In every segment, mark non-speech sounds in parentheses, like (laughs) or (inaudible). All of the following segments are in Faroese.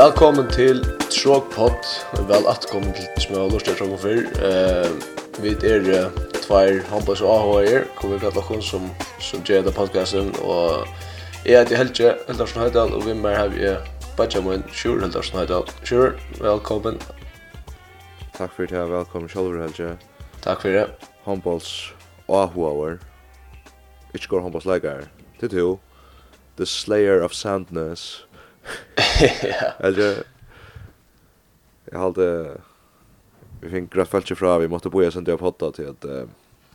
Velkommen til Trogpod. Vel atkommen til små lustig trog og fyr. Uh, vi er uh, tvær håndbøys og AHR, kommer vi kallar hun som, som gjør det podcasten. Og jeg heter Helge Heldersen Heidal, og vi med her vi er Benjamin Sjur Heldersen Heidal. Sjur, velkommen. Takk for det, velkommen sjølver Helge. Takk for det. Håndbøys og AHR. Ikke går håndbøys legar. Det er jo. The Slayer of Sandness. (laughs) ja. Eller jag hade vi fick grat fallet fra vi måste boja sen det på hotta till att uh,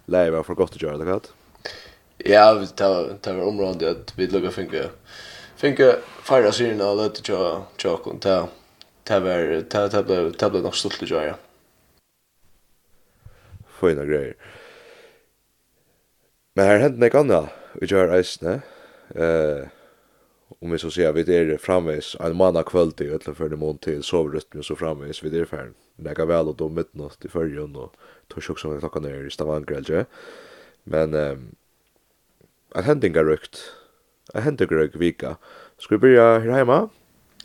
leva för gott att göra det gott. Ja, vi tar tar området att vi lugga finka. Finka fira syren och låta tjå tjå kon ta ta var ta ta blev ta blev nog stolt att göra. Fina grejer. Men här hände något annat. Vi gör eisne. Eh om vi så ser vi det är framvis en manna kvöld i öll för det mån till sovrytmen så framvis vi det färd lägga väl och då midnatt i förrjun och törs också klockan ner i Stavanger eller men um, att händinga rykt att händinga rykt vika. Ska vi börja här hemma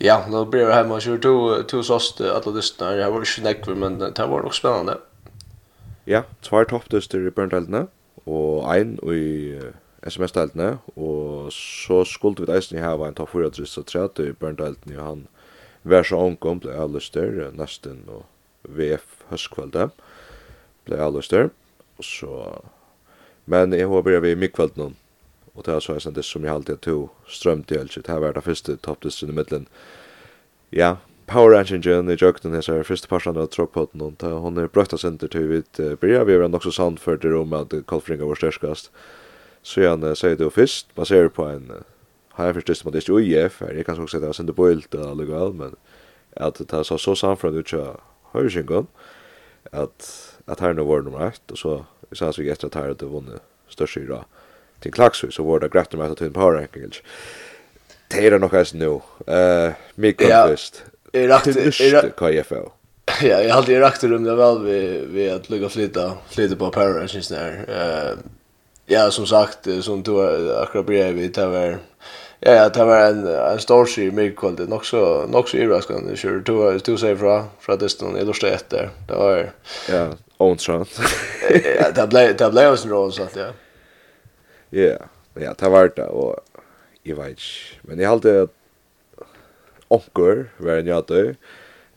Ja, nå blir vi hjemme. Og kjører to, to såst alle dystene. Jeg var ikke näkver men det var nok spennende. Ja, tvær toppdyster i Burndelna og en i SMS-deltene, og så skulle vi eisen hava en topp 4 og 30 i børndeltene, og han var så omkom, ble avlyster nesten, og VF høstkveldet ble avlyster, og så... Men jeg håper begynt vi i kveld nå, og det er så eisen det som jeg alltid tog strømt i alt, det har vært det første toppdistren i middelen. Ja, Power Engine i jøkken hans er første parstande av Trogpotten, og hun er brøkta senter til vi bryr vi er nok så sannført i rom at kolfringa var størskast, Så han uh, sier det jo først, baserer på en, uh, har jeg forstått at det er ikke UIF, her, jeg kan også si at det var sinde bøylt og alle allikevel, men at det så så samfunnet ut av høyresyngen, at, at her nå var nummer ett, og så vi sa så etter at her hadde vunnet største i rad til Klaksvig, så var det greit nummer ett til en power ranking, ikke? Det er nok eisen nå, uh, Mikael ja, Kvist, til nysste KFO. (laughs) Ja, jeg har alltid rakt rum det vel vi vi at lukka flytta, flytta på power Rangers der, uh, Ja, som sagt, som du akkurat bredvid, det var... Ja, ja, det var en, en stor sig mycket kvalitet. nok så, nok så iraskande, kjør, du, du sier fra, fra distan, jeg lustade etter. Det var... Ja, ontrant. ja, det ble, det ble oss en roll, så att ja. Ja, ja, det var det, og, jeg vet ikke, Men jeg halte at, onker, var en jatøy,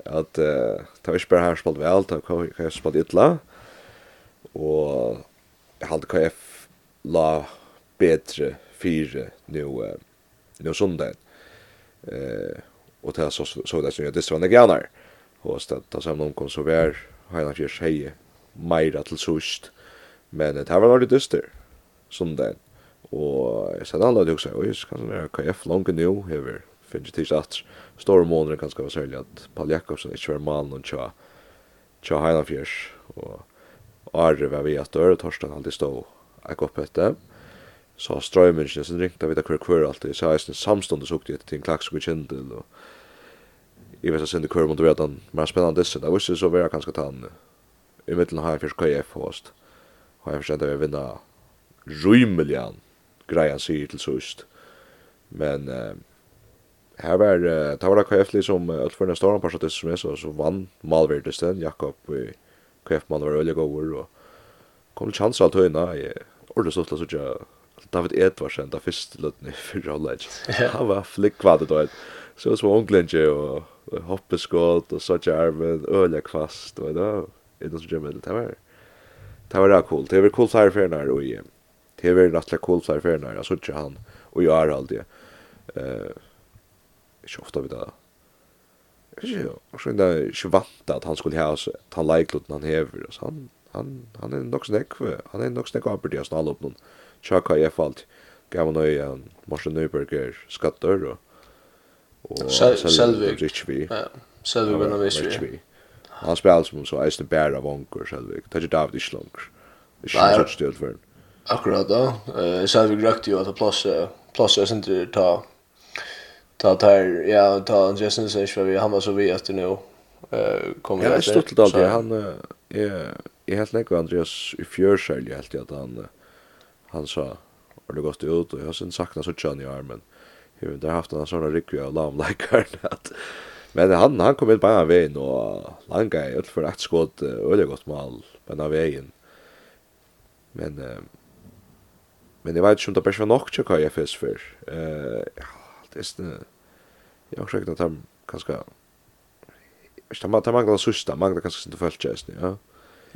at uh, det var ikke bare her spalt vel, det var ikke spalt ytla, og jeg halte KF la betre fire nu eh, nu sundag. Eh och det så så där som jag det såna gärnar. Och så att ta någon kom så vär hela för sig mer till sust. Men det var nog dyster sundag. Och jag sa alla det också. Oj, så kan det KF långt nu över finns det tills stormånen kan ska vara sälja att Paul Jakobsen är kör man och tja tja hela och Arre var vi att dörre torsdagen alltid stod jeg går på etter. Så strømmer ikke, så ringte jeg vidt hver hver alltid. Så jeg samstående sukte etter til en klaks som vi til. Og jeg vet at Cindy Kør måtte være den mer spennende disse. Jeg visste så var kanskje ta han. I midten har jeg først KF host. Har jeg forstår at jeg vil vinne rymelian greia sier til sust. Men uh, her var uh, det var det KF liksom uh, utførende stående parstatister som jeg så, så vann malverdesten, Jakob i KF-mannen var øyelig over og kom til chanser alt høyna. Jeg, Ordet stort så jag David Edvardsen där först lötne för rollet. Han var flick kvar då. Så så onglänge och hoppeskott og så armen, öliga kvast og da, är det så jämnt det var. Det var coolt. Det var coolt här för när och. Det var rätt coolt här för när jag såg han och jag är alltid eh inte ofta vid det. Jag vet inte, jag vet inte vant att han skulle ha så att han liknade han hever och så han han han är nog snäck han är nog snäck på det snall upp någon chaka i fallt gav han ju en Marshall Nyberger skatter och och Selvig. Richby ja Selvig var nog Richby han spelar som så är det bära vankor Selvig. Tar ju David islong. Det är så stort för akkurat då eh Selvig rakt jo at plass plass är inte ta ta tar ja ta Jason Sage för vi han var så vi efter nu eh kommer det stort då han Jeg, jeg helt nekko Andreas i fjørsærlig helt i at han, han sa, har det gått ut, og jeg har sin sakna suttjan i armen. Jeg har haft en sånn rikvi av lamleikaren, at Men han han kom in på en väg och langa ut för ett skott og det gott mål på den vägen. Men eh, men det var ju inte bara så nog tjocka jag fisk för. Eh det är jag försökte att han kanske det man tar manglar susta, manglar inte sin just ja.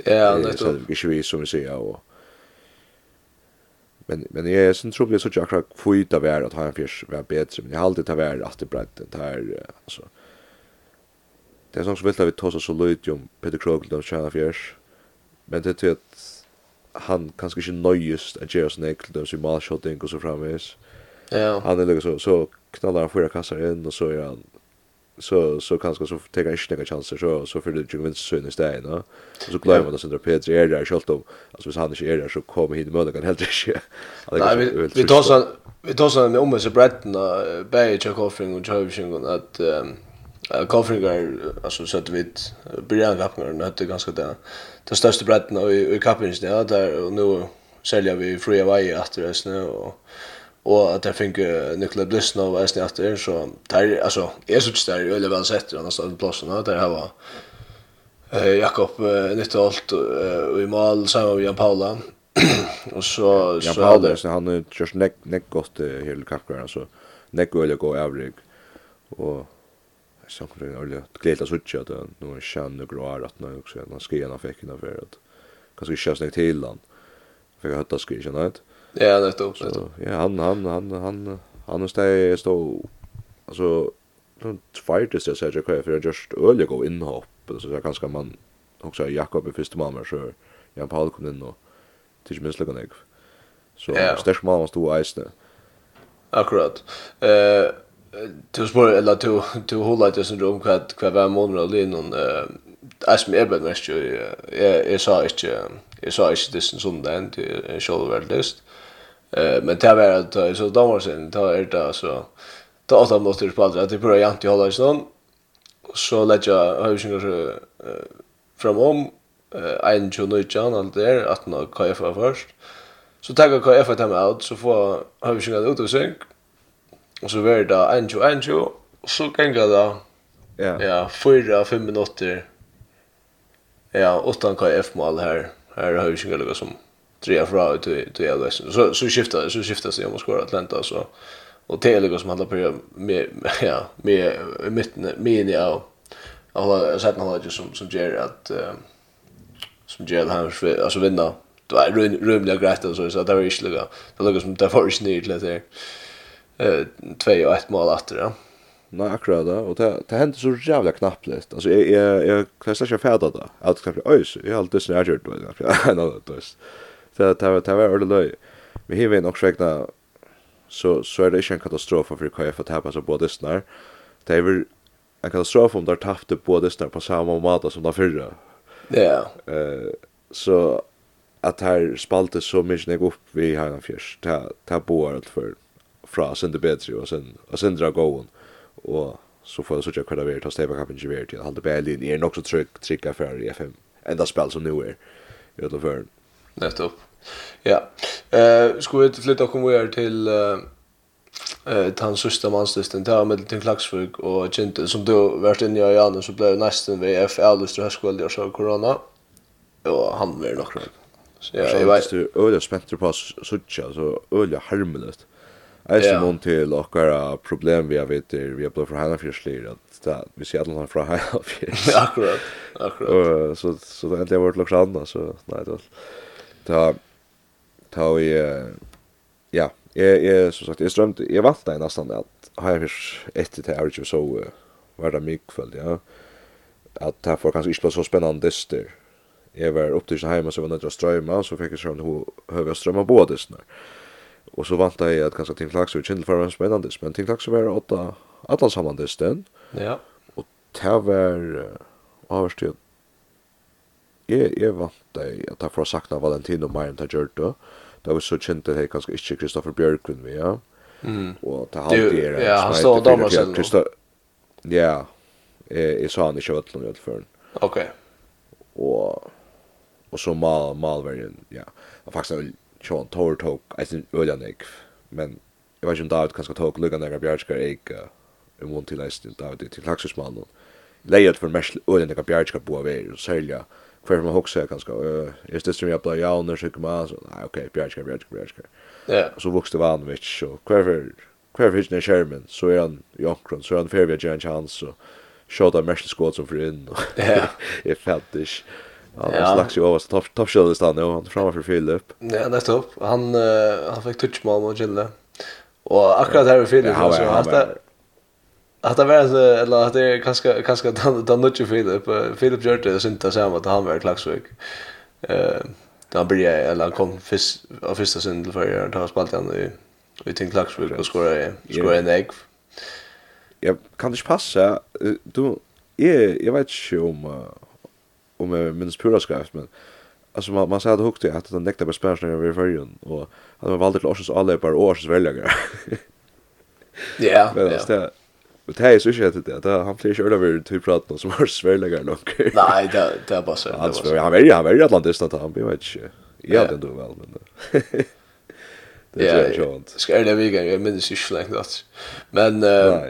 Ja, det är Ikke vi som vi sier, och men men jag är sen tror jag så jag kan få ut av att ha en fisk var bättre men jag har alltid tagit värd att det brett det här alltså det är sånt som vill att vi tar så lite om Peter Krogel och Chana Fjärs men det är att han kanske inte nöjest att göra sån äckligt och sin malshotting och så framvis ja han är liksom så så knallar han fyra kassar in och så är han så så kanske så tar jag inte några chanser så så för det ju vinst så i stället va. Och så glömmer man att Sandra Petri är där själv då alltså hvis han inte är där så kommer hit med kan helt inte. Nej vi vi tar så vi tar så med om så bretten och bäge Bay Jacobing och Joving och att Kofringar, alltså så att vi börjar kappningar, nu hade ganska det den största bretten och i kappningen, ja, där, och nu säljer vi fria vägar efter det, och och att jag fick Nikola Blissnov och Esni efter så där alltså är så där ju eller väl sett annars på platsen där här var eh Jakob allt och i mål samman med Jan Paula. (clears throat) Och så Jan Paula så han har just näck näck gott hela kackran så näck öle gå övrig och så kommer det öle glädje så tjat att nu känner gråar att nu också när skena fick innan för att kanske körs näck till han för att det skulle känner inte Ja, det är så. Ja, han han han han han måste jag stå alltså någon fighter så säger jag kvar för just öle gå in hopp så jag kanske man också Jakob i första mamma så jag Paul kom in och tills minst lika nek. Så stäsch mamma stod ice. Akkurat. Eh Du spår eller du du håller det som om kvad kvad var månader och linon eh as me ever mest ju jag jag sa inte jag sa inte det som den det är själva list. Eh men det var att så då var sen då är det så då åtta måste på att det börjar jant i hålla sån så lägger jag hur så framom en tjugo jan allt där att nå KF först. Så tar jag KF att hem ut så får hur så ut och sänk. Och så var det en tjugo en tjugo så kan jag då Ja. Ja, fyra fem minuter. Ja, åtta KF mål här. Här har vi ju något som drea fra ut till jag. Så så skiftar så skiftar sig om att skora Atlanta så och Telego som handlar på med ja med mitten med ja och har sett han som som ger att som ger han alltså vinna det var rumliga grejt så så det var ju sliga det låg som det var ju snyggt lite eh två och ett mål åter ja Nej, akkurat det. Och det, det hender så jävla knappligt. Alltså, jag, jag, jag klarer ikke å fæde det. Jeg klarer ikke, jag, har alltid snart gjort det. jag, har alltid snart det det det var det var ordentligt. Vi har ju också räkna så så är det inte en katastrof för KF att tappa så båda snär. Det är väl en katastrof om de tappade båda snär på samma måte som de förra. Ja. Eh så att här spalte så mycket ner upp vi har en fjärs. det ta på allt för fra sen Betri og, och sen och sen dra gåen och så får jag så tjocka kvar ta stäva kapen ju til, hålla Berlin er nok så trygg, trycka för i FM enda spel som nu er, i alle fall. Nettopp. Ja. Eh, skulle vi flytta kom vi till eh tan sista manslistan där med till Klaxvik och Kinte som då vart inne i Janus så blev nästan vi FL Lustra högskola och så corona. Och han var nog. Så jag vet du öliga spänt på sucha så öliga harmlöst. Jag ser någon till och några problem vi har vet vi har blivit från hela fyrslir att vi ser alla från hela. Akkurat. Akkurat. Så så det har varit något så nej då. Det ta vi ja, jeg, jeg, som sagt, jeg strømte, jeg vant deg nesten at har jeg etter til Archie så var det mye kveld, ja. At det var kanskje ikke så spennende dyster. Jeg var opp til hjemme, så var nødt til å strømme, så fikk jeg strømme til høyre strømme på dystene. Og så vant jeg at kanskje Tim Klaxer og for en spennende dyster, men Tim Klaxer var åtta alle sammen dysten. Ja. Og det var avstid Jeg, jeg vant deg at jeg får sakna Valentino mer enn det gjør det det var så kjent det kanskje ikke Kristoffer Bjørkvin vi, ja. Mm. Og det halvt er Ja, han stod og dommer seg nå. Ja, jeg sa han ikke vøtlen i hvert Ok. Og, og så mal, malverden, ja. Og faktisk, Sean Tor tok, jeg synes, nek. men jeg vet ikke om David kanskje tok nek av Bjørkskar, eik er mån til eisen David til Laksusmannen. Leiet for mest Øljanik av Bjørkskar på av er, og særlig, ja för man också kanske är det som jag blir jag när så kommer så nej okej Bjärka Bjärka Bjärka. Ja. Så vuxte Vanovic så kvar kvar hitch när Sherman så är han Jonkron så är han Fairvia en chans så shot av mesh squad som för in. Ja. It felt this. Ja, det slags ju över topp topp skjuter stan nu han framme för Philip. Ja, nästa upp. Han han fick touch mål mot Gille. Och akkurat här med Philip så han Att det var så eller att det kanske kanske då då nutje Philip Philip gjorde det synta samma att han var klaxvik. Eh då blir jag eller han kom först av första synd för jag tar spalt han i i till klaxvik och skora skora en ägg. Jag kan inte passa du är jag vet inte om om jag minns pura skrift men alltså man man sa det högt att den näkta besparingen över förrjun och att man valde till Orsens avlöpare och års väljare. Ja, (laughs) ja. Men det är så shit det där. Han flyr til över till praten som har svärläggar nog. Nej, det det bara. så. Han var han var han var Atlantis då han vet inte. Ja, det då väl men. (laughs) Det är ju skönt. Ska det vi gå? Jag minns ju släkt att. Men eh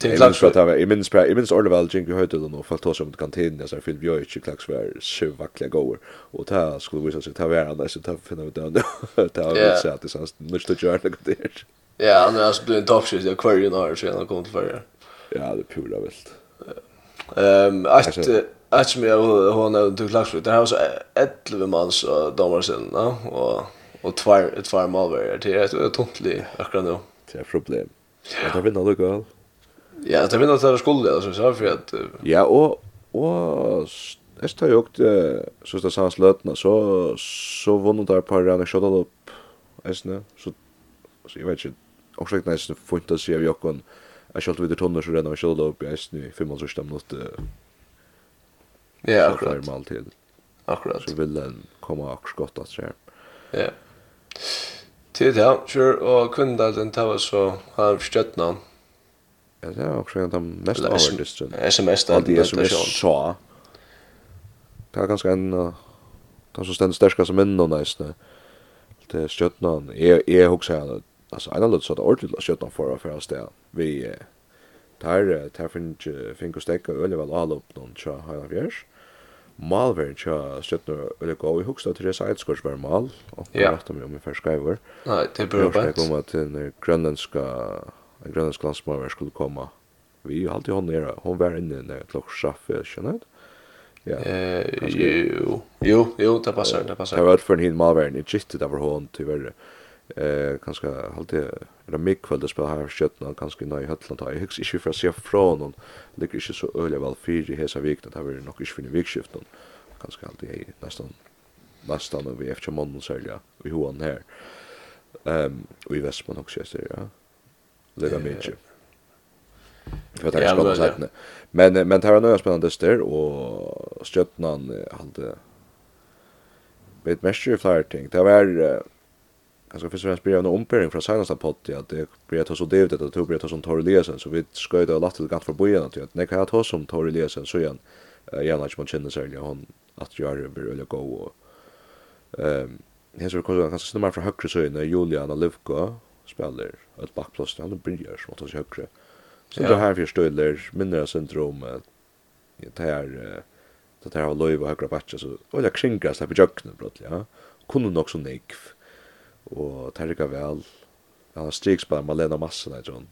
till klax vad jag minns jag minns Orleval Jinky hörde det nog för att ta som kantinen så fyllde jag inte klax var så vackra goer och ta skulle visa sig ta vara där så ta finna ut det ta vill se att det sånt måste göra något där. Ja, han har blivit en toppskytt i akvarien här så han kom till förra. Ja, det pula vilt. Ehm, att att som jag hon har tog klax det här var så 11 man så domar sen, va? Och och två två mål var det. Ett tontligt akkurat nu. Det är problem. Jag tar vinna då Ja, det vinner att det skulle alltså så för att Ja, och och Jag tar ju också så att sans lötna så så vunnit där par den shot upp. Äsne. Så så jag vet inte. Och så nästan fantasi av Jokon. Jag skall vidare tonner så redan shot upp i äsne i 5 års stämma något. Ja, akkurat. Så alltid. Akkurat. Så vill den komma och skotta så här. Ja. Tid ja, sure och kunde den ta så har stött. Ja, det er også en av de mest overdystrene. SMS, det er det så. Det er ganske en av de som stender sterkast som innan neisne. Det er skjøttene. Jeg husker jeg, altså, en av det så det er ordentlig skjøttene for å føre sted. Vi, der, der finner vi stekka øyne vel alle opp noen tja høyne fjers. Malveren tja skjøttene øyne gå. Jeg husker at Therese Eidsgårds var mal. Og jeg retter meg om i først skriver. Nei, det er bra bænt. Jeg husker om den grønlandske en grønlandsk landsmaver skulle komme. Vi har alltid hon nere. Hon var inne när klockan skaffe, känner du? Ja. Eh, jo, jo, jo, det passar, det passar. Det var för en hin malvärn i gitte det var hon tyvärr. Eh, kanske alltid är det mycket kväll att spela här skjutna och kanske nej höll ta. Jag hicks inte för att se från hon. Det är så öle väl för i hesa vik det var vi nog inte funnit vikskift hon. Kanske alltid nästan nästan över efter månaden så ja. Vi hon här. Ehm, och i Västman också så ja lika mycket. För det ska säga nej. Men men det här är några spännande styr och Stjärnan hade vet mest ju flyr ting. Det var uh, Alltså för så här spelar en ompering från senaste podd att det blir att så det ut att det blir att som Torre Lesen så vi ska ju lagt det gant för bojen att jag kan ta som Torre Lesen så igen gärna att man känner sig hon att göra över eller gå och ehm här så kan jag kanske snurra från högre så Juliana Livko spelar ett backplats han börjar som att högre. Så det här för förstöler mindre syndrom det här det här har löv och högra batcha så och det kringas här på jöknen brott ja. Kunde nog så nekv. Och tärka väl. Han har streaks på Malena Massa där John.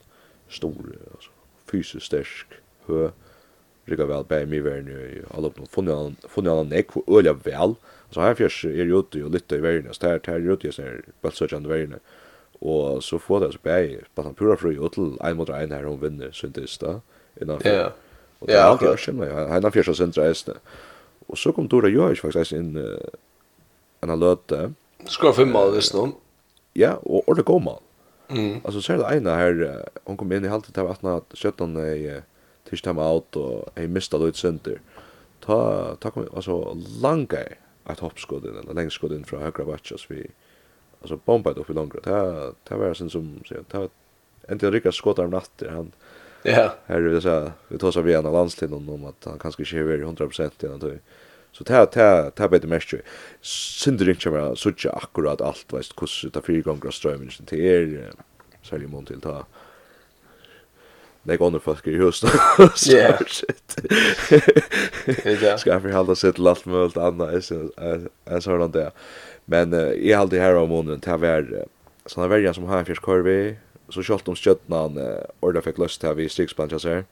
Stor alltså fysiskt stark hö rika väl på mig vär nu alla på funnel funnel neck och öliga väl så här fjärs är ju ute och lite i världen så här här ute så här bara så jag ändå världen Og så får det så bæg, bare han pura fri og til en mot en her hun vinner syndista innanfor. Ja. Og det er alltid ærskjemme, ja, han har fyrsta syndra eisne. Og så kom Dora Jovic faktisk eisne inn en av løte. Skår fem mal, visst noen. Ja, og ordet god mal. Mm. Altså, ser det ene her, hun kom inn i halvtid til 18-17 i tirsdag out, og jeg mistet litt synder. Ta, ta kom, altså, langt et hoppskodd inn, eller lengskodd inn fra høyre batsjas vi, alltså bombat upp i långt. Det det var sen som så det inte rycka skottar om natten han. Ja. Här vill säga vi tar så vi en landslid om att han kanske inte är 100% innan då. Så det det det bättre mest. Synder inte vara så tjocka akkurat allt vet hur det fyra gånger strömmen till er säljer mont till ta. Det under folk i hus då. (laughs) Ja. (laughs) Ska jag förhålla sig till allt möjligt annat så så där. Men uh, jeg har alltid her av måneden til å være sånne verger som har en fjerskorvi, så kjølt om skjøttene uh, ordet fikk løst til å vi striksblant jeg ser.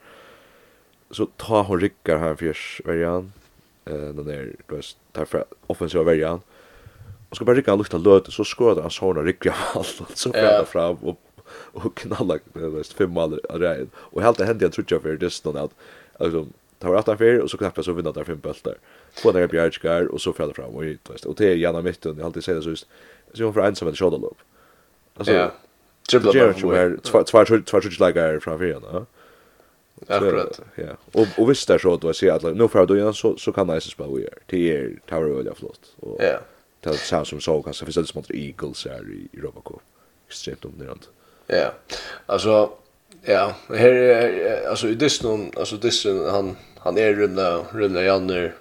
Så ta hun rykker her en värjan uh, den der, du tar fra offensiva vergen, og skal bare rykke han lukta løte, så skåret han sånne rykker av alt, så fred han fram og, og knallet uh, fem maler av regn. Og helt det hendte jeg trodde jeg för det er sånn at, liksom, tar vi 18 så knapper så vinner där fem bølter få några bjärskar och så fäller fram och ut och det är gärna mitt och jag alltid säger så just så hon för ensam med shoulder loop alltså ja dribbla på här två två två två lägger framför henne Akkurat. Ja. Och och visst där så då ser att nu för då igen så så kan nice spela vi är Det är Tower Oil flott. Och Ja. Det ser som så kanske för sätts mot Eagles här i Robocop. Extremt om det runt. Ja. Alltså ja, här är alltså i Disney alltså Disney han han är rymda rymda Janner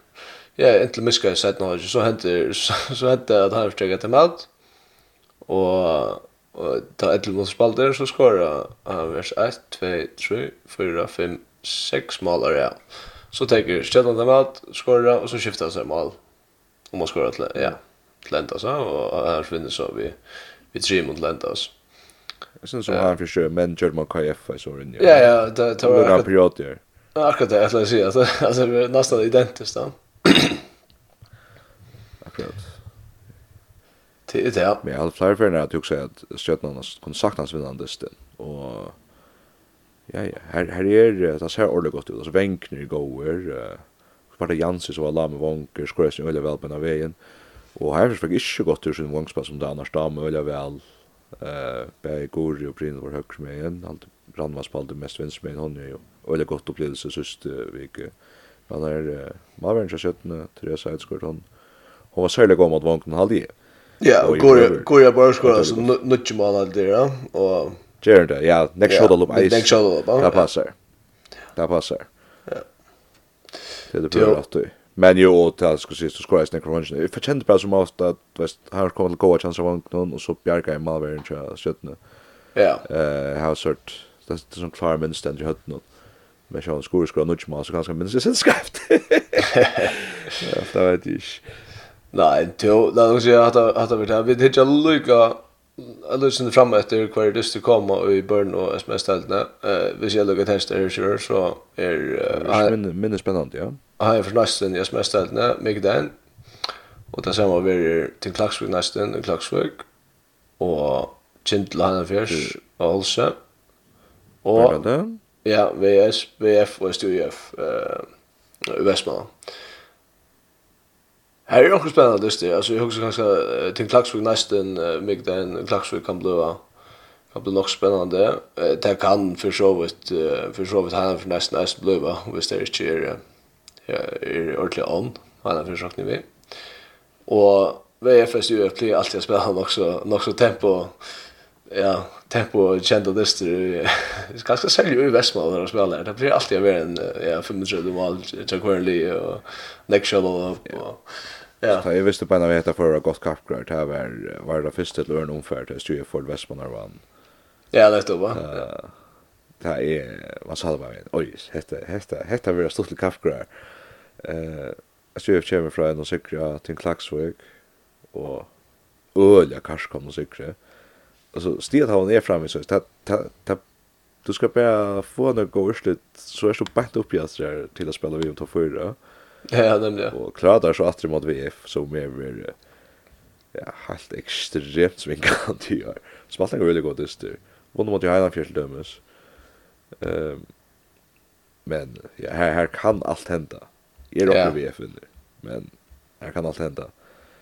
ja, inte miska i sætten något så henter så hände at han strekket ta mat og og ta etter mot spalter så skora han vers 1, 2, 3, 4, 5, 6 måler ja. Så tar Stjelland ta mat, skora og så skiftar sig seg mål Och man skora till ja, til så og här finns så vi vi tre mot ända oss. Jag syns som han försöker men gör man KF så in. ja. Ja, det det var akkurat det, jag skulle si, at det er nesten identisk da. i det. Men jag hade flera färger att jag säger att Stjärnorna kunde saknas vinnande dysten. Och ja, ja, här, här är det det ser ordentligt gott ut. Alltså Wenkner går, uh, Sparta Jansi som var la med vanker, skröjde sin öliga väl på den vägen. Och här försöker inte gott ur sin vangspass som det annars da med öliga väl. Uh, Berg, Gori och Brynn var högst med igen. Allt brandvarspallet mest vinst med hon är ju öliga gott upplevelse sist uh, vik. Men här, uh, Maverns har sett Teresa Edsgård, hon, hon var särlig god mot vanken halvdje. Ja, och går går jag bara skora så nutch mål all där och Gerard ja, next shot up ice. Next shot up. Det passar. Det passar. Ja. Det är bra att du. Men ju åt att skulle sist skora i snäcka runden. Vi förtjänte bara som att att väst här kommer att gå chanser av någon och så bjärka i Malvern tror jag Ja. Eh, har sort det är sån klar minst den jag hade. Men jag har skor skor nutch mal så ganska minst det är skrift. (laughs) Ja, det vet jag. Nej, to, då oss så att att vi tar vi hittar lucka eller sen fram efter kvar det ska komma i burn och sms ställna. Eh vi ser lucka tester sure så är minne minne spännande ja. Ja, för nästan i sms ställna mig den. Och det samma vi till Klaxvik nästan, Klaxvik och Kindle han förs alltså. Och Ja, VS, VF och STUF eh Västman. Här är också spännande just det. Alltså jag husar ganska till Klaxvik nästan mig den Klaxvik kan blöva. Kan bli nog spännande. Det kan för så vitt för så vitt han för nästan nästan blöva. Visst är det ju ja är ordentligt on. Han har försökt ni vi. Och VFS ju är alltid spännande också. Något så tempo ja, tempo kjent og dyster Ganska særlig i Vestmål när de spelar. Det blir alltid mer enn ja, 35 mål til Quernley och Nick Shuddle og, Och, ja. Så jag visste på en av etter for å gått kappgrad här var, var det første til å være en omferd til styrer for Ja, det han Ja, nettopp, ja. Det är, man sa det bara, oj, hette, hette, hette vil ha stått till kappgrad. Uh, jeg styrer kommer från en och sikre till Klagsvøk och øyla karskom og sikre alltså stiget har hon fram i så ta ta ta du ska bara få några gårslut så är så bänt upp jag där till att spela vi om ta förra. Ja, nämligen. Och klart där så att det mot VF så mer mer ja, helt extremt svinkant i år. Smalting är väldigt gott just det. Vann mot Highland Fjäll dömes. Ehm men ja, här här kan allt hända. Är uppe VF nu. Men här kan allt hända.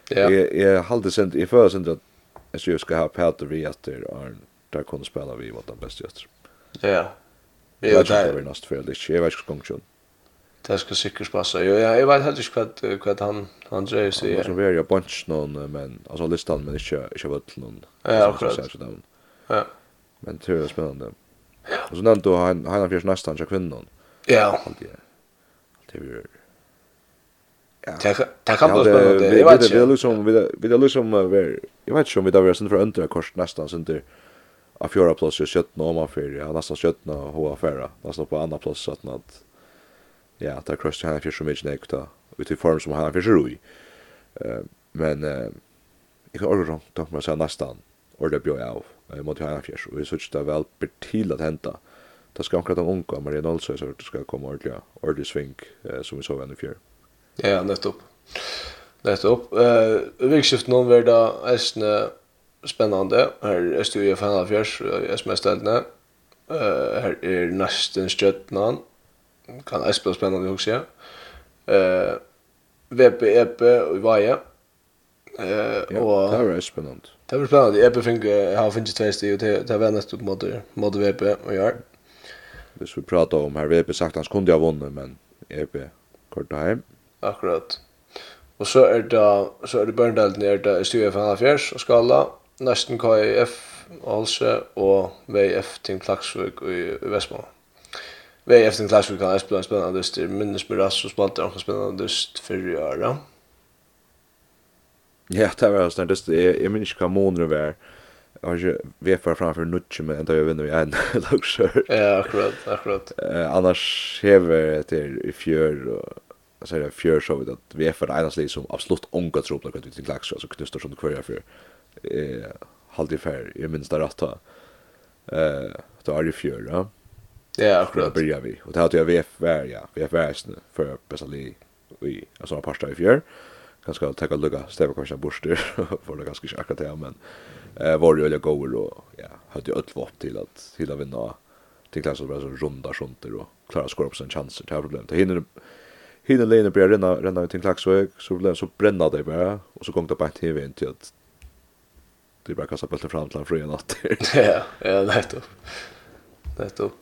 Ja. Jag jag hade sent i förra sent att jag tror jag ska ha Peter vi efter Arn där kunde spela vi mot den bästa efter. Ja. Jag vet inte vad nästa för det. Jag vet inte funktion. Det ska säkert passa. Jo, ja, jag vet helt inte vad vad han han säger så. Det är väl jag bunch någon men alltså listan men inte inte vad någon. Ja, akkurat. Ja. Men det är spännande. Och så nämnde han han har först nästan jag kvinnan. Ja. Det är Ja. Det kan vara spännande. Jag vet inte. Vi liksom vi det liksom jag vet inte om vi där var sen för under kors nästan sen där av fjärde plats och sjätte om man för ja nästan sjätte och hoa färra nästan på andra plats så att ja där kors han för så mycket nekta ut i form som han för så i. Eh men eh jag har också tagit mig så nästan och det blir jag av. Jag måste ha en fjärs och jag såg det väl blir till att hämta. Det ska omkring de unga, men det så det ska komma ordentligt, ordentligt sving, som vi såg i fjärr. Ja, nettopp. Nettopp. Eh, vikskift någon värda äsne spännande. Här är ju i fan fjärs sms ställna. Eh, här är nästan stjärnan. Kan äsne bli spännande också. Eh, VP EP och Vaja. Eh, och det är spännande. Det är spännande. EP fick har finns två steg och det det var nästan mot mot VP och jag. Hvis vi prata om här VP sagt han kunde ha vunnit men EP kort hem akkurat. Og så er det, så er det Børndalen, er det Stua FNF og Skala, nesten KIF Halse og VF til Klaksvik i, i Vestmå. VF til Klaksvik kan jeg spille en spennende dyst, det minnes med rass og spalte en spennende dyst fyrre året. Ja, det var en sånn dyst, jeg, jeg minnes ikke hva måneder det var, jag har ju vefa framför nutchen men ändå jag vinner vi en (laughs) lag Ja, akkurat, akkurat. Eh annars hever det i fjör och det ser jag fjör så vid att vi är för det enastliga som absolut ånga tropla kvart vid klax alltså knustar som kvarja för eh halvt i fär i minns det rätt eh då är det fjör ja. (laughs) Ja akkurat. Börjar vi och det har jag VF var ja VF var för basically vi alltså pasta i fjör. Ganska ta en lucka stäva kanske borster för det ganska akkurat ja men eh var det ju gå och ja hade ju öll vart till att till att vinna till klassen bara så runda sånt och klara skor på sin chanser det här problemet. Det hinner hinner lene blir renna renna ut en klaxväg så blev så bränna det bara och så kom det bara till in till att det bara kasta bulten fram till en fri natt. ja, ja, nettopp. Nettopp.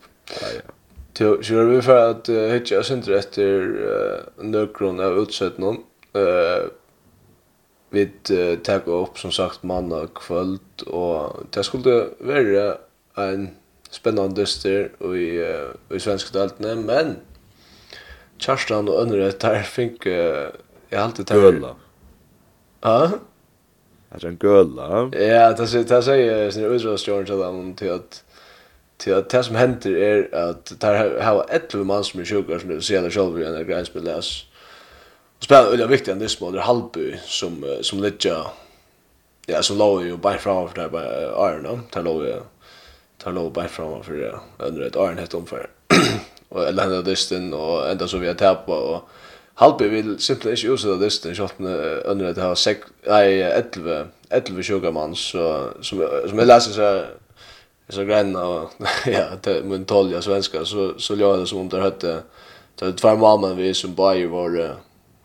Ja, ja. Så så vi för att hitcha oss inte efter nökron av utsett någon. Eh vi tar upp som sagt mandag kvöld och det skulle vara en spännande dyster i, i svenska deltene, men Kjærstan og Ønre, der fikk uh, jeg alltid tar... Gøla. Hæ? Er det en gøla? Ja, det sier sin utrådstjåren til dem til at til at det som hender er at der har 11 mann som er sjukker som sier det selv i en greinspill les. Og spiller veldig viktig enn det som er Halby som, som Lidja ja, som lå jo bare framover der bare Arne, der lå jo der lå bare framover for under et Arne hett omfører. (clears throat) och (laughs) eller hända dysten och ända så vi har tappat och Halby vill simpelthen ikke utsette listen, ikke at under at det har 11, 11 sjukamann, så, som, som jeg leser så så grann och ja det men tolja svenska så så låg det som om det hette det två mamman vi som bara var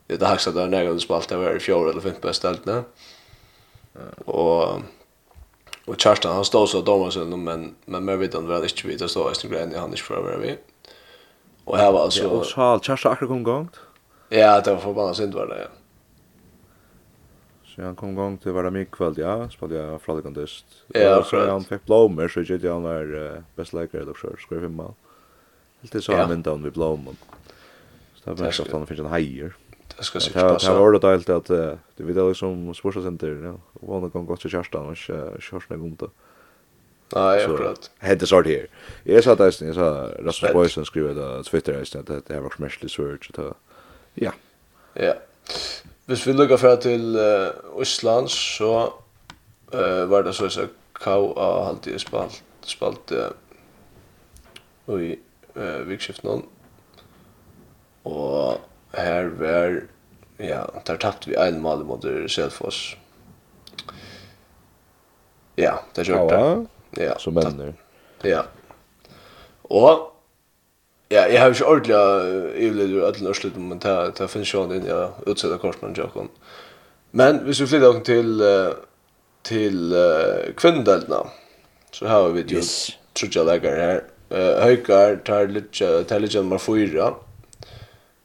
det där så där när det spalt det var i fjärde eller fint bästa allt nä. Och och Charlton han stod så domar sen men men mer vet han väl inte vet så är det grann han är för vi Och här var alltså... Ja, och Charles, Charles akkurat kom gångt. Ja, det var förbannat synd var det, ja. Så han kom gång till varje kväll ja, spelade jag fladderkantist. Ja, så han fick blommor så gick han var uh, bäst läkare då så skrev han mal. Helt så han vände om vi blommor. Så där var så att han fick en hajer. Det ska se ut så. Det var det allt att det vi där liksom sportcenter, ja. Och han kom gott till Kerstan och körs någon gång då. Nej, akkurat. Hade sort här. Jag sa det, jag sa Rasmus Boysen skrev det på Twitter att det här var smashly search och ja. Ja. Hvis vi lukkar fra til uh, Ísland, så uh, var det så at K.A. halte jeg spalt, spalt uh, i uh, vikskiften og her var ja, der tapt vi en mal mot Selfoss ja, det kjørte ja, som männer. Ja. Och Ja, jag har ju inte ordentligt överlevt ur alla örslut, men det, det finns ju ja, jag korsen korsman Jakob. Men hvis vi flyttar till till uh, kvinndelna så har vi ju yes. trutja lägare här. Uh, Höjkar tar lite tar lite nummer 4.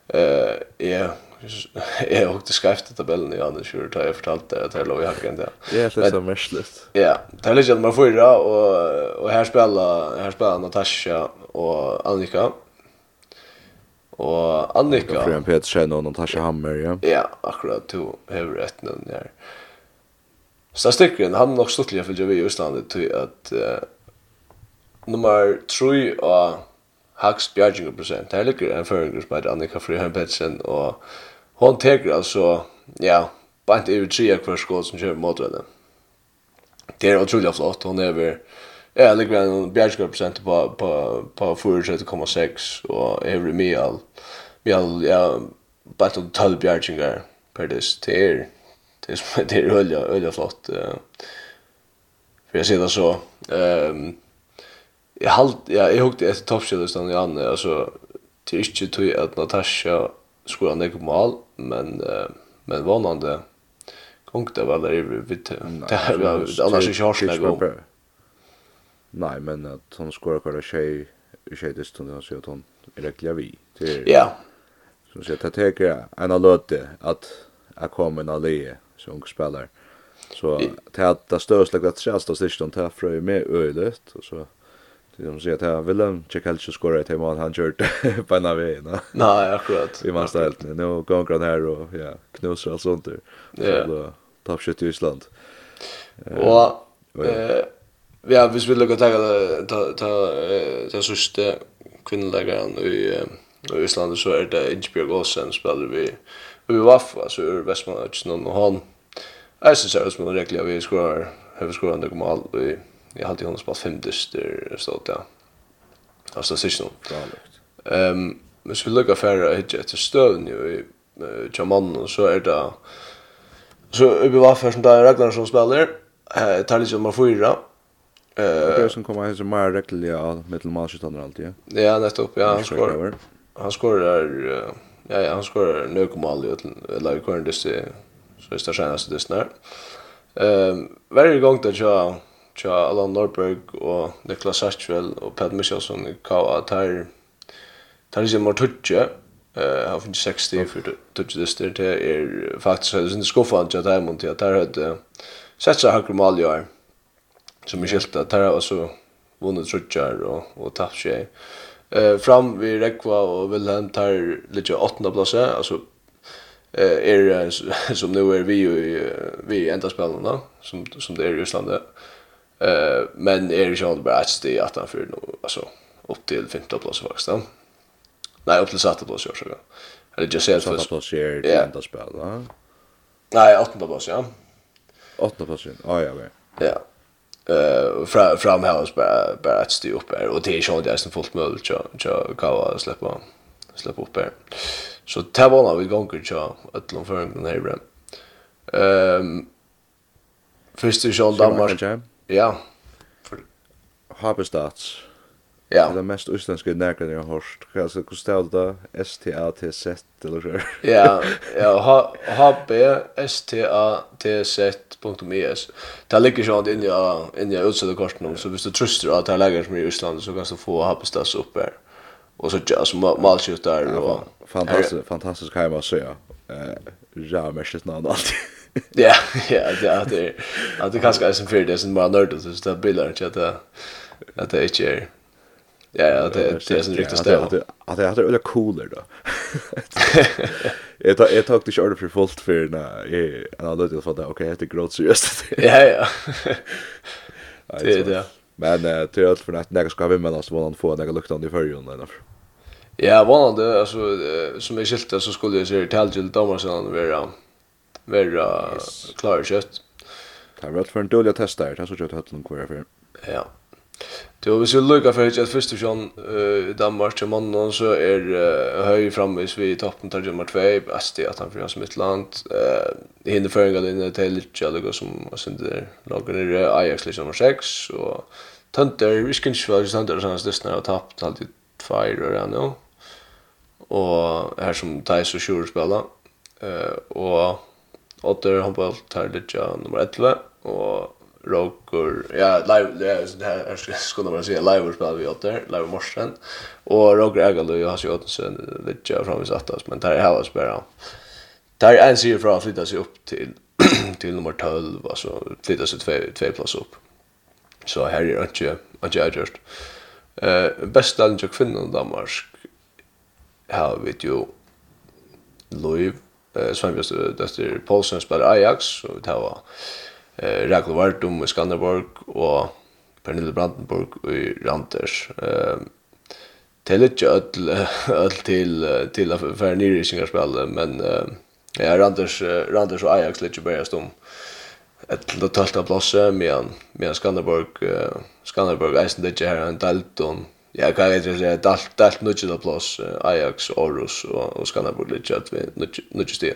Eh, uh, ja, (laughs) Jeg har også skrevet i tabellen i andre kjører, da jeg fortalte det, at jeg lå i hakken der. Ja, det er så mersligt. Ja, det er litt at man får og, og her spiller, her spiller Natasha og Annika. Og Annika... Ja, Frøen Petersen og Natasha Hammer, ja. Ja, akkurat to hever ettenen her. Så stykken, han nok stått litt for fyllt i Østlandet til at uh, nummer 3 og Hax Bjarginger prosent. Her ligger en føringer som heter Annika Frøen Petsen og hon teker altså ja, bara inte över tre kvar skål som kör mot henne. Det er utrolig flott. Hon er över, ja, ligger en bjärskar prosent på, på, på 4,6 og er vi och all Mial. all, ja, bare inte 12 bjärskar per dis Det er, det er, (laughs) det er öliga, öliga flott. uh, for jeg sier det så, um, jag halt, ja, jag hukte efter toppskjöldstan i Anne, alltså, det är inte tog att Natasha skulle han nek mål, men uh, men vanande gång det väl är vi det är annars är jag snägg om. Nej, men att hon skorar kvar tjej i tjejdestunden och så att hon är räckliga vi. Ja. Så så jag tänker en av löte att jag kommer en allé som spelar. Så det att det störs lägga att tjänst och sist de tar frö med ölet och så Det som säger att jag vill checka helt så skorar ett mål han kört på (laughs) en av vägen. Nej, akkurat. Vi måste helt nu Nu går han här och ja, knusar allt sånt där. Så då toppskytt i Island. Och eh ja, vi vill gå ta ta ta ta sista kvinnläggaren i i Island så är det Ingeborg Olsen spelar vi vi Waff alltså ur Västmanland och han Jag syns att ut som en vi skorar hur skorar det kommer all i jag hade ju spelat fem dyster så ja. Alltså så syns nog. Ehm men så vill jag affära hit efter stövn ju i Jaman och så är det så uppe var för som där Ragnarsson spelar eh tar lite nummer 4. Eh det som kommer här så mer reglerligt mittelmatchen alltid. Ja, nettopp. Ja, han skorar. Han skorar ja, ja, han skorar nøkumal i eller korn det så är det senaste det snart. Ehm varje gång det jag tja Alan Norberg og Niklas Satchwell og Pat Michelson i KA tar tar ikke mer tutje eh har funnit 60 för tutje det styr det är faktiskt det är skuffan att jag mot jag tar hade sett så här kromaljar som är skilta tar alltså vunnit trutjar och och tapp sig eh fram vi Rekva och Wilhelm tar lite åttna plats alltså eh är som (laughs) nu är vi ju vi enda spelarna som som det är i Ryssland Eh men är det ju inte bara att det att han för nu alltså upp till femte plats faktiskt då. Nej, upp till sjätte plats jag tror. Eller just säger sjätte plats är det enda spel va? Nej, åttonde plats ja. Åttonde plats. Ja, ja. Ja. Eh fra framhävs bara bara att stå upp här och det är ju inte som fullt möjligt så så kan jag släppa släppa upp här. Så det var när vi gånger så att långt för den här. Ehm Först i Kjall Danmark. Ja. Habestats. Ja. Det er mest utländska närkan jag har hört. Alltså, hur stavt det? S-T-A-T-Z eller så. ja, ja. H-B-S-T-A-T-Z.es. Det ligger sånt inne i, inne jag utsätter korten Så hvis du tröster att det här lägger som är i Island så kan du få Habestats upp här. Och så jazz, där. och... Fantastisk, fantastisk hemma att säga. Ja, mest ett namn alltid. (laughs) Ja, ja, det är det Att det kanske är som för det som bare nørdet, så det er bilder ikke at det, at det ikke er Ja, ja, det det är (laughs) en riktigt stöd. Att att det hade öle cooler då. Jag tar jag tar det short för fullt för när jag en annan del för det okej, det gråt så just. Ja, ja. (laughs) Det är det. Men det är allt för att när ska vi med oss vad han får några luktande i förjun där. Ja, vad alltså som är skilt så skulle jag säga till till Thomas han vara vera yes. klar kött. Det har varit för en dålig test där, det har så kött hött någon kvar för. Ja. Det var så lukkar för att at første i Danmark till mannen, så er uh, høy framvis vid toppen til nummer 2, bäst i att han fyrir hans midtland. Uh, Hinde føringene inne til Litja, det går som där lager nere, Ajax liksom nummer 6, och Tønder, vi skal ikke være Tønder, sånn at Støstner har tappat alltid två år renn, Och här som Thais og Sjur spiller. Uh, och Otter handball tar lite nummer 11 och Roger, ja, live, ja, så det här skulle man säga, live spelar vi Otter, där, live morsen. Och Roger Agalö, jag har ju åt sen lite fram i oss, men där har vi bara. Där är en serie från att flytta sig upp till (clears throat) till nummer 12, alltså flytta sig två två plats upp. Så här är det inte, inte jag just. Eh, bästa linjen kvinnan Danmark har vi ju Louis eh Sveinbjørn Døster Paulsen spelar Ajax og det var eh Rakel Vartum i Skanderborg og Pernille Brandenburg i Randers. Ehm till ett öll öll till till för nyrisingar spel men ja Randers Randers och Ajax lite börjar stom. Ett totalt plats med med Skanderborg Skanderborg Eisen det är en dalton Ja, kan jag säga att allt allt nudge plus Ajax, Orus och och Skanderborg ligger att vi nudge det.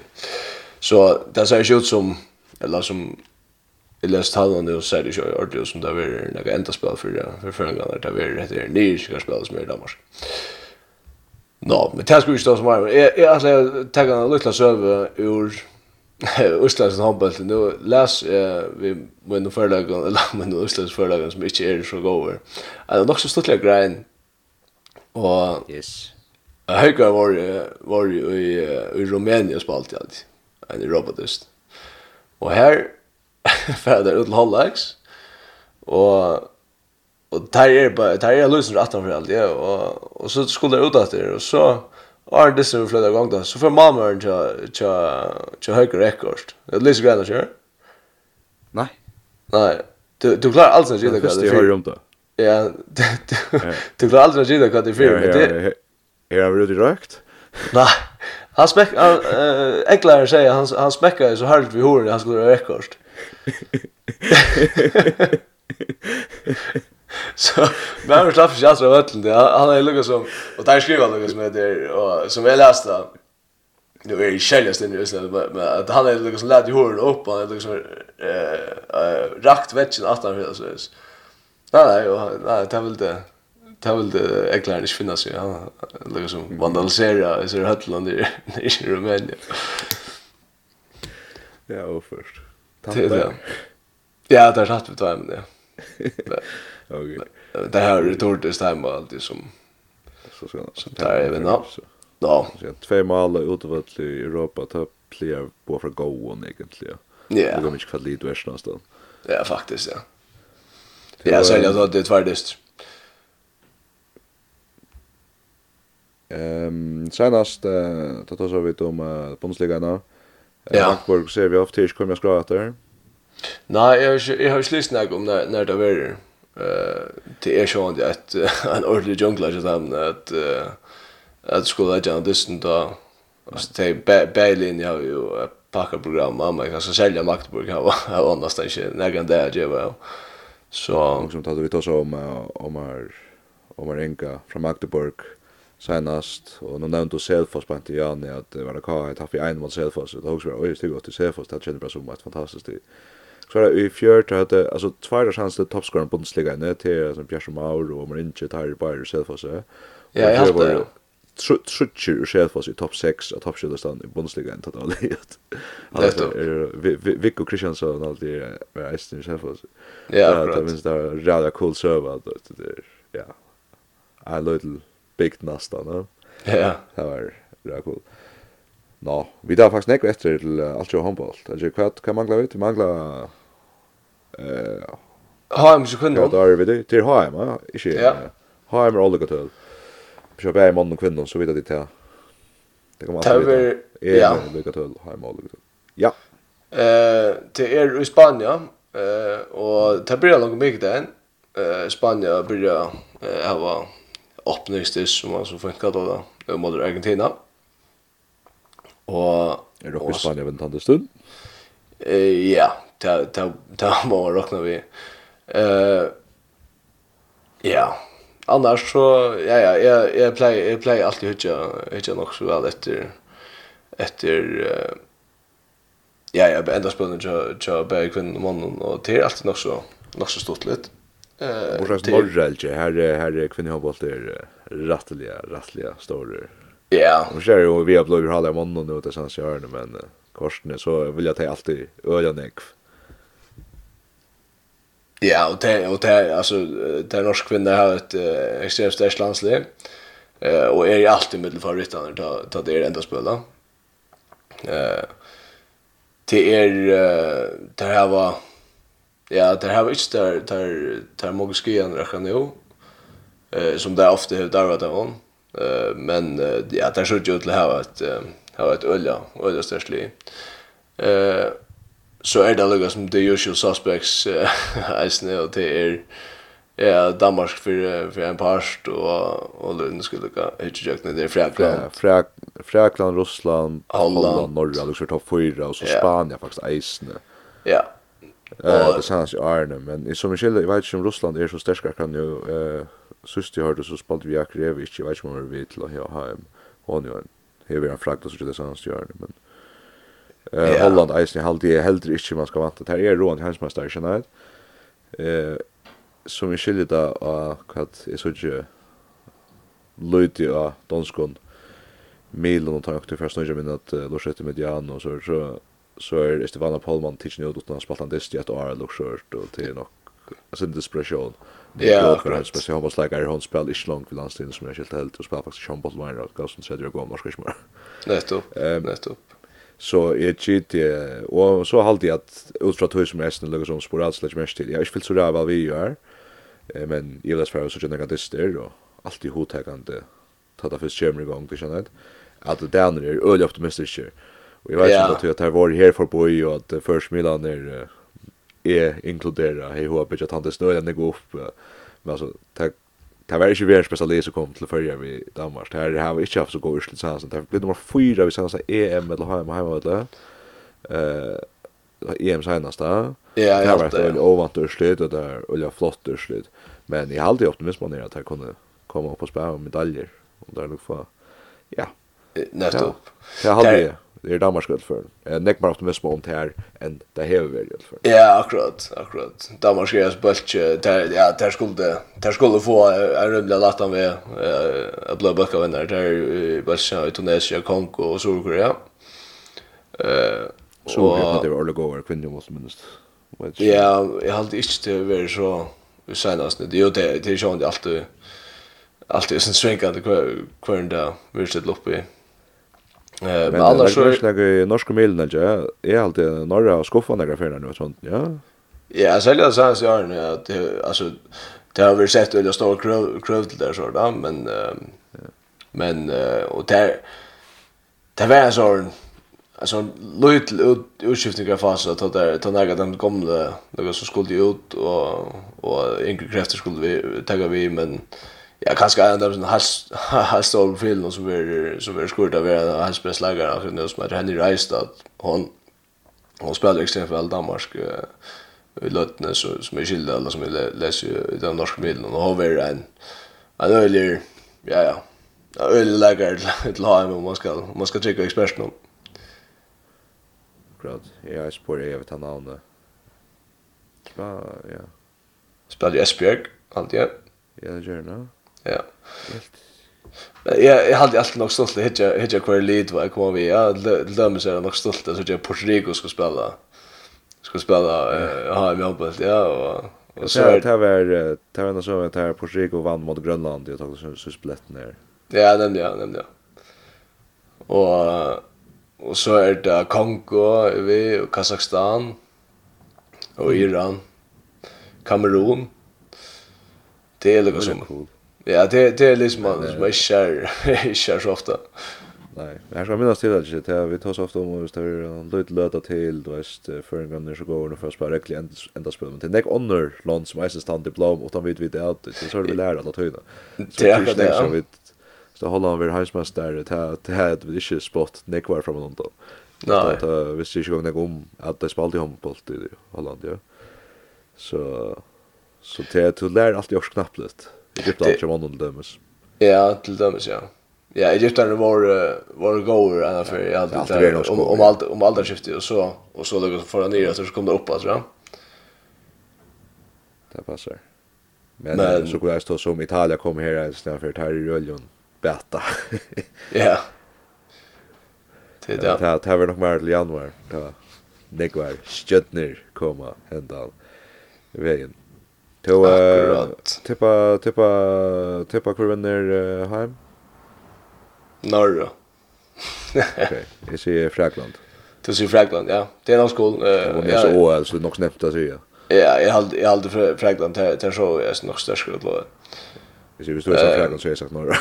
Så det ser ut som eller som Jeg leste tallene og sier det ikke ordentlig som det er noe enda spill for det. For før en gang det er vært etter nye skikker som er i Danmark. Nå, men det skal ikke stå som er. Jeg, jeg, jeg, jeg, jeg, jeg, jeg, jeg, jeg, (laughs) Østlands håndbølt, nå les jeg vi med noen forlagene, eller (laughs) med noen Østlands forlagene som ikke er så gode. Det er nok så stortlig grein, og yes. Høygar var, var jo i, i Rumænia spalt i alt, en robotist. Og her, för där ut uten Och och där är bara där är lösen rätt för allt alt ja och og så skulle det ut etter og så Och är det som flödar igång då. Så för Malmö till till till högre rekord. Det lyser grann kör. Nej. Nej. Du du klarar alls inte det kvar. Det hör om då. Ja, (laughs) du klarar alls inte det kvar det för det. Är det riktigt rökt? Nej. Han smäck eh äcklare säger han han smäckar så hårt vi hör han skulle rekord. (laughs) Så men han slapp inte alls av öllen det. Han är lugg som och där skriver han lugg som heter och som jag läste Nu är det självast i Ryssland, men att han är som lätt i håret upp, han är som eh, rakt vetsen att han vill så. Nej, nej, nej, det vill det. Det vill det äglar inte finnas ju. Han liksom vandaliserar som höllande i Rumänien. Ja, och först. Ja, det har satt vi tar ämnen, ja. (laughs) Okej. Det här är torrt stämma alltid som så ska som där även då. Ja, två mål utvalt i Europa topp player på för go on egentligen. Ja. Det går mycket kvalitet värst någonstans. Ja, faktiskt ja. Ja, så jag sa det tvärdist. Ehm, senast eh då så vi om Bundesliga nu. Ja. Hamburg ser vi ofta tills kommer jag skra där. Nej, jag har ju lyssnat om när när det var det är ju att en ordentlig jungla så han att att skulle jag en distant då så det Berlin jag ju packa program mamma kan så sälja Magdeburg. Här var annars inte några där det var så som tar vi då så om om om enka från Magdeburg senast och nu nämnde du Selfoss på Antiani att det var det kvar ett haft i en mot Selfoss. Och det också var oj det går till Selfoss det kändes bra som ett fantastiskt Kvar i fjørt hade alltså tvåa chans till toppscorern på Bundesliga när till som Pierre Maur och Marinche tar på sig själv så. Ja, jag hade trutcher och själv i topp 6 och topp 7 stan i Bundesliga inte då det. Alltså Vico Christiansson och alltid är är Einstein själv alltså. Ja, det minns där rada cool server det är. Ja. A little big nasta, no? Ja. Det var rada cool. Nå, vi tar faktisk nekko etter til uh, alt jo håndboll. Altså, hva, hva mangler vi? Vi mangler... Uh, HM sekunder. Ja, da er vi det. Til HM, ja. Ikke, ja. HM er alle gøtt høl. Vi kjøper jeg mannen og kvinnen, så vidt at de tar. Det kommer man alltid vite. Ja. Er det til HM er alle til. Ja. Uh, det er i Spania, uh, og det blir langt mye den. Uh, Spania blir uh, hava åpningstis, som man så funker da, da, mot Argentina. Ja Og er oppe i Spanien en tante stund? Eh ja, ta ta ta (laughs) må rockna vi. Eh ja. Annars så ja ja, jag jag play jag play alltid hutja hutja nog så väl efter efter ja ja, ända spännande jag jag bär kvinn mannen och det är alltid nog så nog så stort lite. Eh. Och så norrelje her här kvinnor har valt er rättliga rättliga stora Ja. Hon kör ju vi har blivit hålla i månaden nu utan så jag men korsen så vill jag ta alltid öliga nek. Ja, och det och det alltså det norsk kvinna har ett äh, extremt starkt landslag. Eh och är ju alltid med favoriterna ta ta det enda spela. Eh det är det här var ja, det här var inte där där där många skön räknar nu. Eh som det ofta har där var det hon. Eh men ja, det så ut til å ha ett ha ett ölla ölla störstli. Eh så är det lugg som the usual suspects (laughs) isne og det er ja Danmark för för en parst, och och Lund skulle gå hit jag ner Frakland Frakland Ryssland Holland Holland, norra liksom topp 4 och så ja. Spanien faktiskt isne. Ja. Eh det sanns i Arne, men i som skiljer, jag vet inte om Ryssland är så starka kan ju eh sist jag hörde så spalt vi Akrevich, jag vet inte om vi vet till här hem. Hon ju en här en frakt så det sanns i Arne, men eh Holland är i halt det helt inte man ska vänta. Här är Roland Hansmaster sen Eh som vi skiljer där och vad är så ju Lloyd och Donskon Milan och tar också första nu men att Lorsette Mediano så så så er Stefan Paulman tills ut utan spaltan dist i et år eller skjørt og til nok nog alltså en desperation. Ja, akkurat är speciellt hoppas like Iron spel is långt vid landstiden som jag helt helt och spelar faktiskt og gav som och Gassen gå om norsk ikke mer. Nettopp. Nettopp. Så jag chit og så halte jeg at ut fra tog som resten lägger som sporalt slash mest til jeg har ikke fyllt så där hva vi gör. Men jeg vil spørre så kjenner jeg det där och allt i hotägande ta det för skärmigång det känner att att det er är öle optimistiskt. Och jag vet yeah. inte att det här var här för boy och att försmiddagen är är inkludera hej hur bitch han det snöade gå upp men alltså tack Det var ikke vi en spesialist som kom til førje i Danmark. Det her har vi ikke haft så god urslut sansen. Det blir nummer fyra vi sansen EM eller HM og HM Eh, EM senast da. Ja, jeg har vært veldig ovant urslut, og det er veldig flott urslut. Men jeg har alltid optimist man at jeg kunne komme opp og spille medaljer. Og det er nok for, ja. Nettopp. Det har alltid er Danmark i för. Eh neck mer optimism om det här än det här vi i för. Ja, akkurat, akkurat. Danmark är ett bultje där ja, där skulle där skulle få en rymla latan vi eh blå böcker vänner där bultje i Tunisien, Kongo och Sydkorea. Eh så det var ordet går kvinnor måste minst. Ja, jag har alltid inte det var så senast det är ju det det är ju alltid alltid sen svängande kvar kvar där vi sitter uppe Eh, men alla så är norska mailen alltså. Är alltid norra och skuffa några för nu sånt, ja. Ja, så jag sa så här att alltså det har vi sett eller stor kröv kröv till där så där, men men och där det var så alltså lut ut utskiftningar fas att där ta några den gamla några som skulle ut och och yngre krafter skulle vi ta vi men ja kanske en av de has has over filen som är som är skurt av en hans bästa lagare för nu som heter Henry Reistad hon hon spelar extremt väl Danmark i Lötne så som är skilda eller som läser i den norska bilden och har varit en en öjlig ja ja en öjlig lagare till ha om man ska om man ska trycka experten om Akkurat, jag är spår jag vet han namnet Ja, ja. Spelar i Esbjerg, alltid. Ja, det gör det. Ja. Ja, jag hade alltid nog stolt att hitta hitta kvar lead vad kom vi. Ja, dömer sig nog stolt att jag Puerto Rico ska spela. Ska spela eh ha i Melbourne, ja och och så det här var det var så att här Puerto Rico vann mot Grönland och tog så så splett ner. Ja, den jag, den jag. Och och så är det Kongo, vi och Kazakstan och Iran, Kamerun. Det är lika som cool. Ja, det det är liksom man som är kär, kär så ofta. Nej, jag ska minnas till att det vi tar så ofta om att det är lite löta till, du vet, för en gång när så går det för att spara äcklig ända spel. Men det är inte andra land som är så stand diplom och de vet vi det att det så vi lär alla höjda. Det är det som vi så håller han vid hemsmästare här det här det är inte spot nekvar från någon då. Nej. Det visste ju inte om att det spalt i handboll i Holland, ja. Så så det du lär alltid också knappt lite. Egypten har som vann under dömes. Ja, till dömes, ja. Ja, Egypten var var goer ända för jag hade det om om allt om allt skiftet och så och så låg för ner så kom det upp alltså. Ja. Det passar. Men, men så går jag stå som Italien kommer här en snö för här i Röljon bäta. ja. (laughs) Det är det. Det här var nog mer till januari. Det var. Det var stjötner komma ända vägen. Till uh, tippa tippa tippa hur vänner uh, hem. Norra. (laughs) Okej, jag ser Frankland. Du ser Fragland, ja. Det är nog skol. Eh, uh, ja. Så OL så nog snäppt att säga. Ja, jag hade jag hade Frankland till till så är nog störst skulle låta. Hvis vi står i Frankland så har jeg sagt Norra.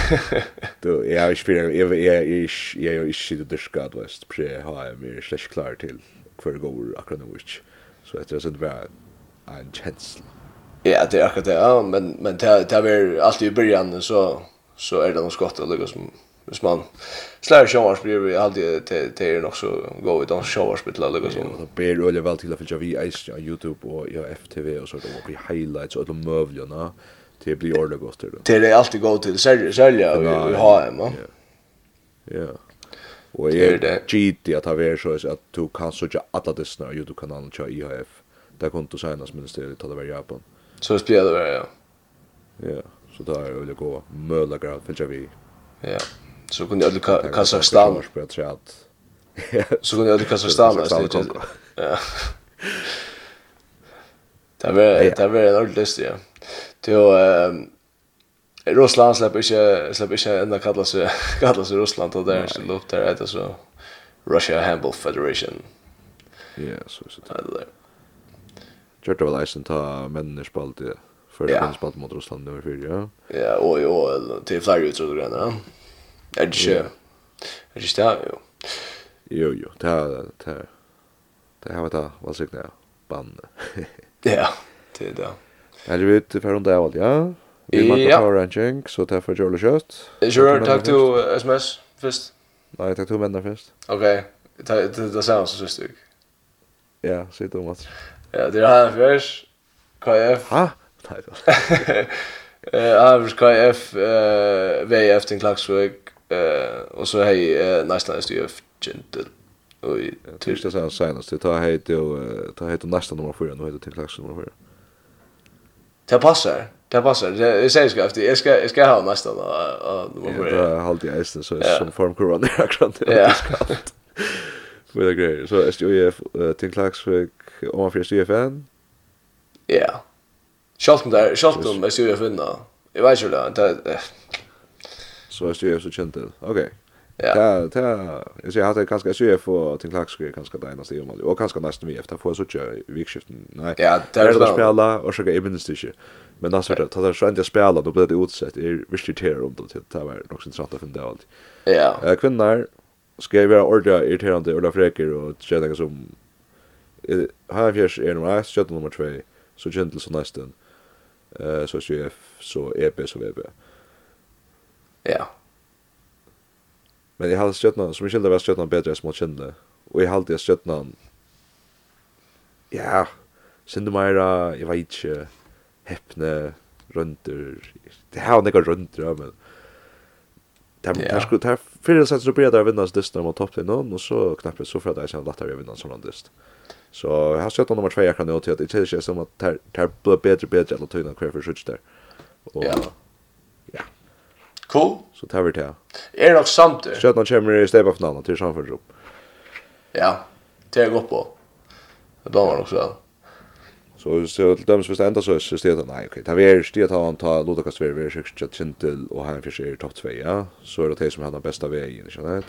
(laughs) Du, jeg har ikke fyrt, jeg är jo är sitte dyrka at vest, for jeg har jeg mer slash klar till hver går akkurat nå. Så etter det så det var en känsla. Ja, det är akkurat det. Ja, men men det det är alltid i början så så är det något skott eller som hvis man slår showers blir vi alltid till till är också gå ut och showers bit eller så. Det blir öle väl till att följa vi på Youtube och ja FTV och så då blir highlights och de mövlarna till blir ordet gott då. Till det alltid gå till sälja och ha hem. Ja. Ja. Och är det GT att ha så att du kan söka alla dessa Youtube-kanaler till IHF där kom du senast ministeriet tar det var Japan. Så det spelade det ja. Ja, så där är det gå möla grad för vi. Ja. Så kunde jag lucka Kazakstan på träd. Så kunde jag lucka Kazakstan Ja. Det var det var en ordlist ja. Till ehm Russland släpper inte släpper inte ända kalla sig kalla sig Russland och där så lopp där heter så Russia Handball Federation. Ja, så så. Det där. Kjørte vel eisen ta mennene spalt i Før ja. spalt mot Russland nummer 4, ja. Ja, og jo, til flere utrydde greiene, ja. Er det ikke Er det ikke det, jo Jo, jo, det er Det er Det har vi det hva sikkert, ja Banne (laughs) Ja, det er det. Er det vidt for rundt av alt, ja? Vi ja. makker power ranking, så det er for Jørle Kjøtt Kjør, takk til SMS først. Nei, takk til mennene først. Ok, det er det samme som sist uke. Ja, sitt om at Ja, det har han først. KF. Ha? Nei, det var KF, (laughs) eh VF til eh og så hei næstan styr Gentil. Og i det sen senast, det tar hej til ta hej til nästa nummer 4, nå hei till Klagsvøk nummer 4. Det passar. Det passar. Det säger ska efter. Jag ska jag ska ha nästan och och vad det är halt i isen så som form kurva där akkurat. Ja. Med (laughs) det grejer. Så SJF till Klaxvik om man för CFN. Ja. Schalten där, Schalten med CFN då. Jag vet ju det. Så är det så känt. Okej. Ja. Ta ta jag ser hade kanske sjö för till klackskri kanske där nästa jul och kanske nästa vi efter för så tjö vikskiften. Nej. Ja, det är det spela och så går även det stycke. Men alltså det tar så inte spela då blir det utsett. Är visst det här om det tar var nog sen satt att funda allt. Ja. Eh kvinnor ska ju vara ordra irriterande och freker och tjänar som Havjers er nummer 1, Stjøtten nummer 2, så Kjendel så nesten, uh, så SJF, så EB, så VB. Ja. Men jeg halde Stjøtten, som jeg skilder var Stjøtten bedre som mot Kjendel, og jeg halde Stjøtten, ja, Sinde Meira, jeg vet ikke, Heppne, Rønder, det her var nekka Rønder, ja, men ja. yeah. skulle ta fyrir sätt så började jag vinna dist när man toppade någon och så knappt så för att jag kände att jag vinna sån dist. Så jeg har sett nummer 2 jag kan nå til at det känns som att tar tar blir bättre bättre att tyna hver for skjuts der. Og, ja. Ja. Cool. Så tar vi det. Är det sant? Sköt någon kommer i stedet på någon till samför upp. Ja. Det går på. Det damer också. Så så till dem som ständer så så det nej okej. Tar vi är det han tar Ludokas Verver 6 till och han försöker topp 2 ja. Så är det det som han har bästa vägen, känner du?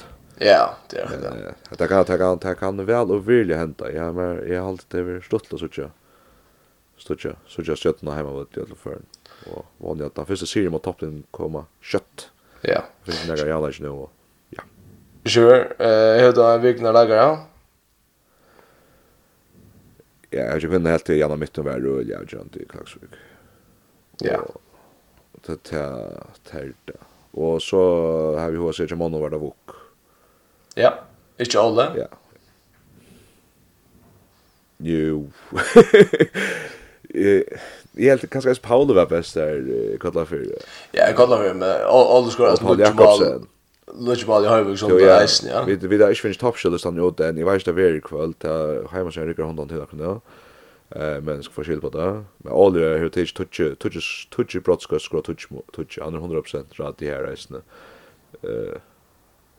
Ja, det är det. Det kan ta kan ta kan väl och vilja hämta. Ja, men jag har alltid det vi stått och sådär. Stutja, så just jag när hemma vet jag alla för. Och vad ni att den första serien mot toppen komma kött. Ja. Finns några jag läs nu. Ja. Sure. Eh hur har en vecka när Ja, jag? Ja, jag kunde helt till genom mitten var och jag gjorde i Klaxvik. Ja. Det tar tar det. Och så har vi hos ser jag månader var det vok. Ja, ikke alle. Ja. Jo. (laughs) Jeg helt kanskje at Paolo var best der kallar for. Ja, jeg kallar for med alle skorar som Paul Jakobsen. Lutch ball i vi som där isen, ja. Vi vi där finns top shot listan ju den. Jag vet det very kväll ta hemma så rycker hundan till kunna. Eh men ska få skill på det. Men all det hur touch touch touch touch brotskor touch touch 100% rad det här isen. Eh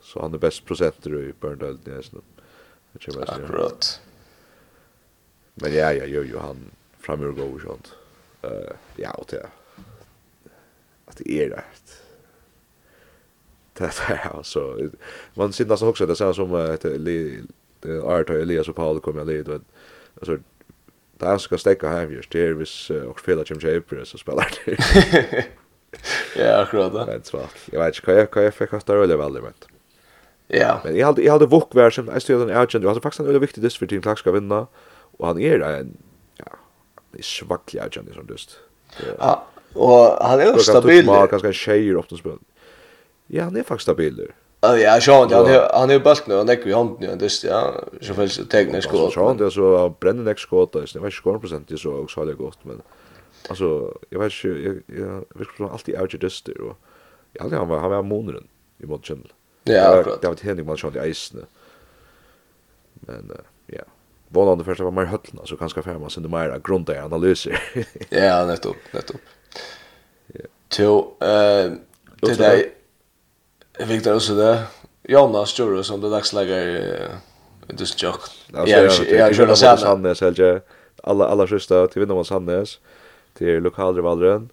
Så han är bäst procenter i Burndale nästan. Akkurat. Men ja, ja, jo, jo, han framur går sånt. Uh, ja, och det att det är rätt. Det är alltså man syns nästan också det ser som att Art och Elias och Paul kommer lid och alltså det här ska stäcka hem just det är vis och spela Jim Japer så spelar (laughs) det. Ja, akkurat. Det är svårt. Jag vet inte vad jag kan jag fick att det är väldigt väldigt. Ja. Men jag hade jag hade våk vär som jag stod en agent. Alltså faktiskt en väldigt viktig diss för din klack ska vinna och han är en ja, en svag agent som just. Ja. Och han är stabil. Han ganska tjejer ofta spel. Ja, han är faktiskt stabil. Ja, ja, Sean, han är han är bult nu, han är ju hand nu, det ja, så väl så tekniskt gott. Sean, det så bränner nästa skott, det är ju skor procent det så också har det gått men alltså jag vet inte jag jag vet inte alltid outer dyster och ja, han var han var månaden i motchen. Ja, akkurat. Det var ett man Malchon i Eisne. Men, uh, ja. Vånande första var mer höllna, så kanske färma sig mer av grundiga analyser. (laughs) ja, nettopp, nettopp. Ja. Till, eh, till dig, Viktor också det, Jonas Jure som det dagslägger i Ja, Jag kör det sen. Sandnes, Helge, alla, alla sista till Vinnamål Sandnes, till lokalrivallren,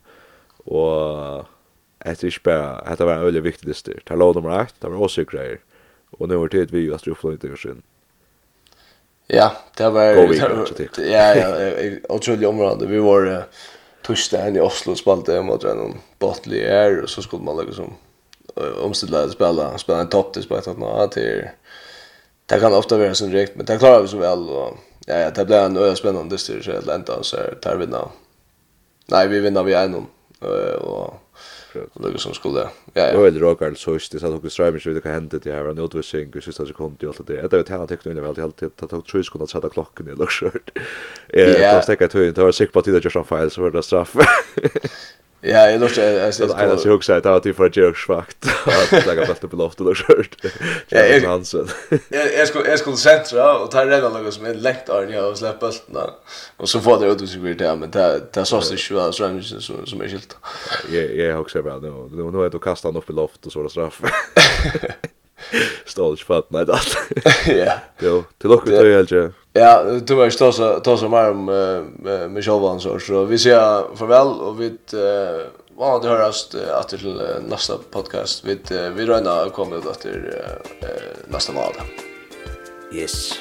och det är spär. det var en väldigt viktig listor. Det här låg nummer det var också grejer. Och nu har tid vi att uppflå inte oss in. Ja, det var... Gå vik, Ja, ja, otroligt område. Vi var torsdagen i Oslo spalte mot en bottle air och så skulle man liksom omställa att spela, spela en topp till spelet att till det kan ofta vara sin direkt, men det klarar vi så väl och ja, ja det blir en öra spännande styr så jag läntar så tar vi nå. Nej, vi vinner vi en och Något som skulle, ja, ja. Öl råkar så just det så att ström inte vet vad hända det här en utvisning i sista kom och allt det. Det är ett annat tekniskt väl helt det tog tre sekunder att sätta klockan i luxurt. Eh, då stäcker jag tror det var säkert på att just görs en så var det straff. (laughs) Ja, jag låter jag jag jag jag hugsa att att vi får göra svagt. Att lägga bort upp loftet och kört. Ja, jag jag skulle jag skulle centra och ta reda något som är läckt där nere och släppa bulten där. Och så får det ut sig vidare men det det sås så ju så som som är skilt. Jag jag också väl nu. Nu nu är det kastan upp i loft och så där straff. (laughs) Stål ikke fatt, nei, det (laughs) Ja. Jo, til dere tøy helt ikke. Ja, du må ikke ta så mer om med Vans så vi sier farvel, og vi eh vad det hørast att till nästa podcast. Vi røyna kommer ut till nästa måned. Yes.